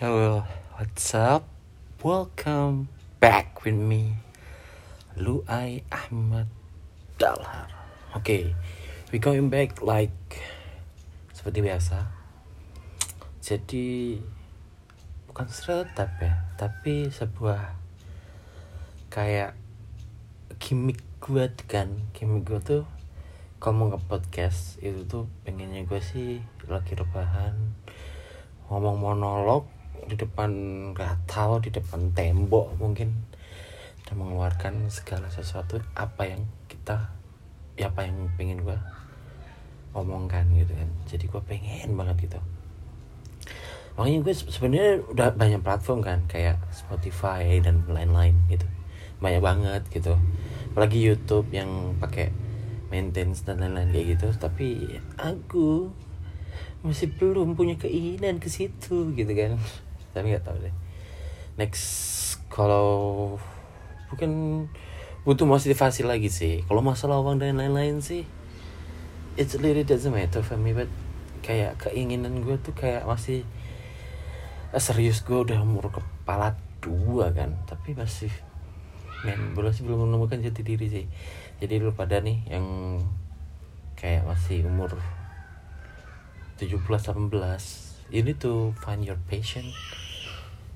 Hello, what's up? Welcome back with me, Luai Ahmad Dalhar. Oke, okay, we going back like seperti biasa. Jadi bukan seretap ya, tapi sebuah kayak gimmick gue kan, gimmick gue tuh kalau mau podcast itu tuh pengennya gue sih lagi rebahan ngomong monolog di depan tahu di depan tembok mungkin. Dan mengeluarkan segala sesuatu apa yang kita ya apa yang pengen gue omongkan gitu kan. Jadi gue pengen banget gitu. Makanya gue sebenarnya udah banyak platform kan kayak Spotify dan lain-lain gitu. Banyak banget gitu. Apalagi YouTube yang pakai maintenance dan lain-lain kayak gitu. Tapi aku masih belum punya keinginan ke situ gitu kan tapi nggak tahu deh. Next kalau bukan butuh motivasi lagi sih. Kalau masalah uang dan lain-lain sih it's really doesn't matter for me but kayak keinginan gue tuh kayak masih eh, serius gue udah umur kepala dua kan tapi masih men belum sih belum menemukan jati diri sih. Jadi lu pada nih yang kayak masih umur 17 18 you need to find your passion.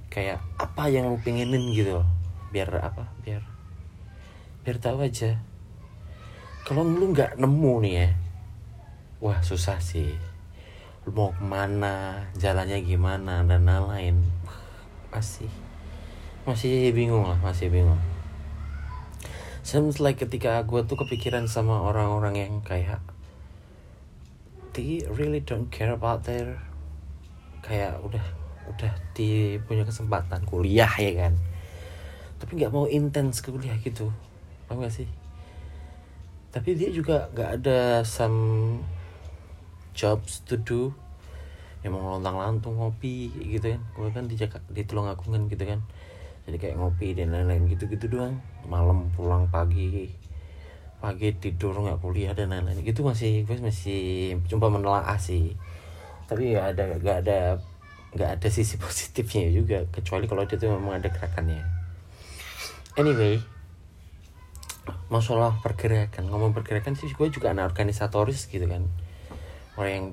Kayak apa yang lu pengenin gitu? Biar apa? Biar biar tahu aja. Kalau lu nggak nemu nih ya wah susah sih. Lu mau ke mana jalannya gimana dan lain-lain. Masih masih bingung lah masih bingung. Seems like ketika gue tuh kepikiran sama orang-orang yang kayak they really don't care about their kayak udah udah di punya kesempatan kuliah ya kan? Tapi nggak mau intens ke kuliah gitu paham gak sih? Tapi dia juga nggak ada some jobs to do. Yang mau lontang lantung ngopi gitu kan? Gue kan di Jakarta di Tulungagungan gitu kan? Jadi kayak ngopi dan lain-lain gitu-gitu doang. Malam pulang pagi pagi tidur nggak kuliah dan lain-lain. Gitu masih gue masih coba menelaah sih tapi ya ada gak ada nggak ada sisi positifnya juga kecuali kalau itu memang ada gerakannya. Anyway masalah pergerakan. Ngomong pergerakan sih gue juga anak organisatoris gitu kan. Orang yang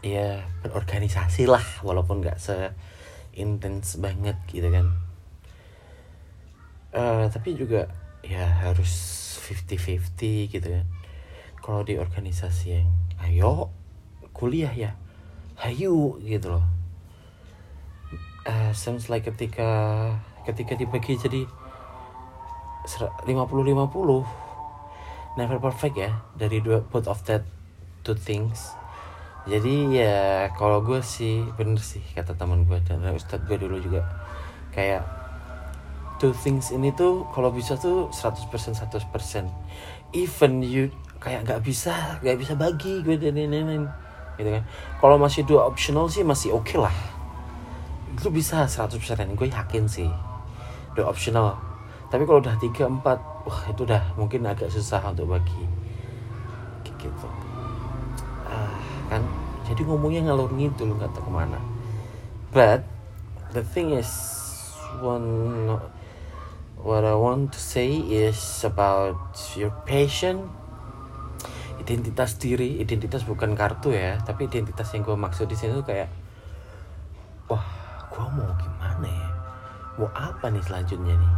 ya berorganisasi lah walaupun nggak se intens banget gitu kan. Uh, tapi juga ya harus 50-50 gitu kan. Kalau di organisasi yang ayo kuliah ya hayu gitu loh. Uh, sounds like ketika ketika dibagi jadi 50-50 never perfect ya dari dua both of that two things. Jadi ya kalau gue sih bener sih kata teman gue dan ustadz gue dulu juga. Kayak two things ini tuh kalau bisa tuh 100% 100% even you kayak nggak bisa nggak bisa bagi gue dan lain-lain gitu kan. Kalau masih dua optional sih masih oke okay lah. Itu bisa 100% gue yakin sih. Dua optional. Tapi kalau udah tiga empat wah itu udah mungkin agak susah untuk bagi. Gitu. Ah, kan? Jadi ngomongnya ngalur ngidul nggak tahu ke mana. But the thing is one what I want to say is about your passion identitas diri identitas bukan kartu ya tapi identitas yang gue maksud di sini tuh kayak wah gue mau gimana ya? Mau apa nih selanjutnya nih?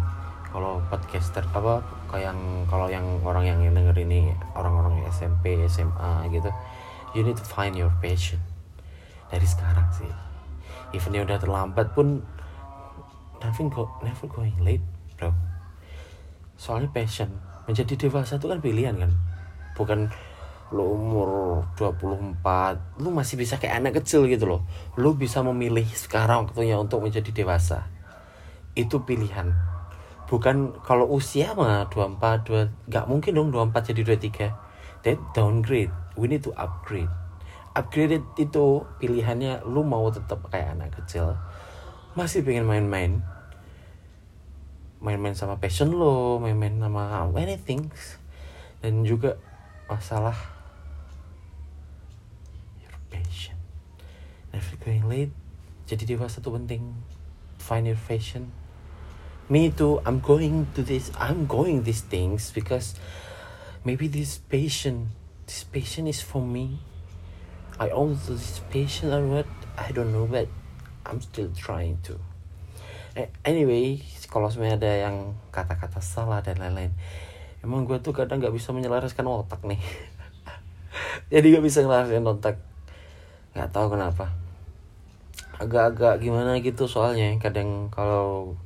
Kalau podcaster apa kayak yang kalau yang orang yang denger ini orang-orang SMP SMA gitu you need to find your passion. Dari sekarang sih. Even udah terlambat pun nothing go never going late bro. Soalnya passion menjadi dewasa itu kan pilihan kan? Bukan lo umur 24 lu masih bisa kayak anak kecil gitu loh. Lu bisa memilih sekarang waktunya untuk menjadi dewasa. Itu pilihan. Bukan kalau usia mah 24 2 nggak mungkin dong 24 jadi 23 that downgrade. We need to upgrade. Upgrade itu pilihannya lu mau tetap kayak anak kecil. Masih pengen main-main. Main-main sama passion lo main-main sama anything. Dan juga masalah your passion never going late jadi dewasa tuh penting. Find your fashion. Me too i'm going to this i'm going these things because maybe this passion this passion is for me. I own this passion or what i don't know but i'm still trying to. Anyway kalau sebenarnya ada yang kata-kata salah dan lain-lain emang gue tuh kadang nggak bisa menyelaraskan otak nih. Jadi gak bisa ngelarasin otak. Nggak tahu kenapa agak-agak gimana gitu soalnya. Kadang kalau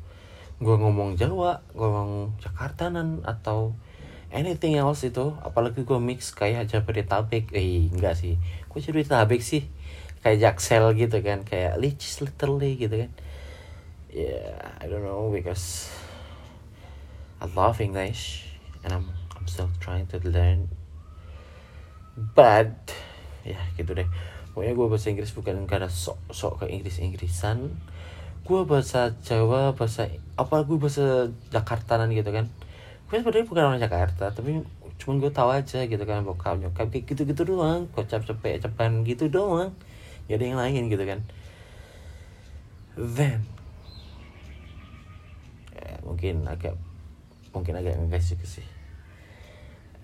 gue ngomong Jawa gue ngomong Jakartanan atau anything else itu apalagi gue mix kayak Jabodetabek. Eh enggak sih. Gue Jabodetabek sih? Kayak Jaksel gitu kan kayak licis literally gitu kan. Yeah I don't know because I love English and I'm I'm still trying to learn. But ya gitu deh pokoknya gue bahasa Inggris bukan karena sok sok ke Inggris Inggrisan gue bahasa Jawa bahasa apa gue bahasa Jakartaan gitu kan. Gue sebenarnya bukan orang Jakarta tapi cuman gue tahu aja gitu kan bokap nyokap kayak gitu gitu doang kocap cepet cepan gitu doang. Gak ada yang lain gitu kan. Then mungkin agak mungkin agak ngegas juga sih.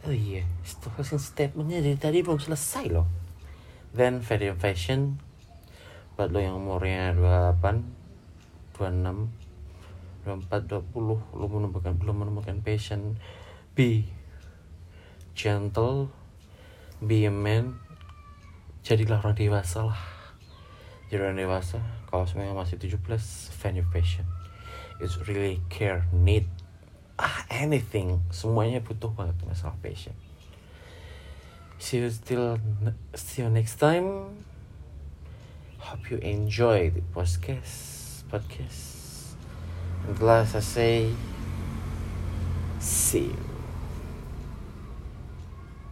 Oh iya closing statementnya dari tadi belum selesai loh then very fashion. Buat lo yang umurnya 28 26 24 20 lo menemukan belum menemukan passion be gentle be a man. Jadilah orang dewasa lah. Jadi orang dewasa kalau semuanya masih 17 find your passion it's really care need ah anything. Semuanya butuh banget masalah passion see you still see you next time. Hope you enjoy the podcast podcast. And last I say see you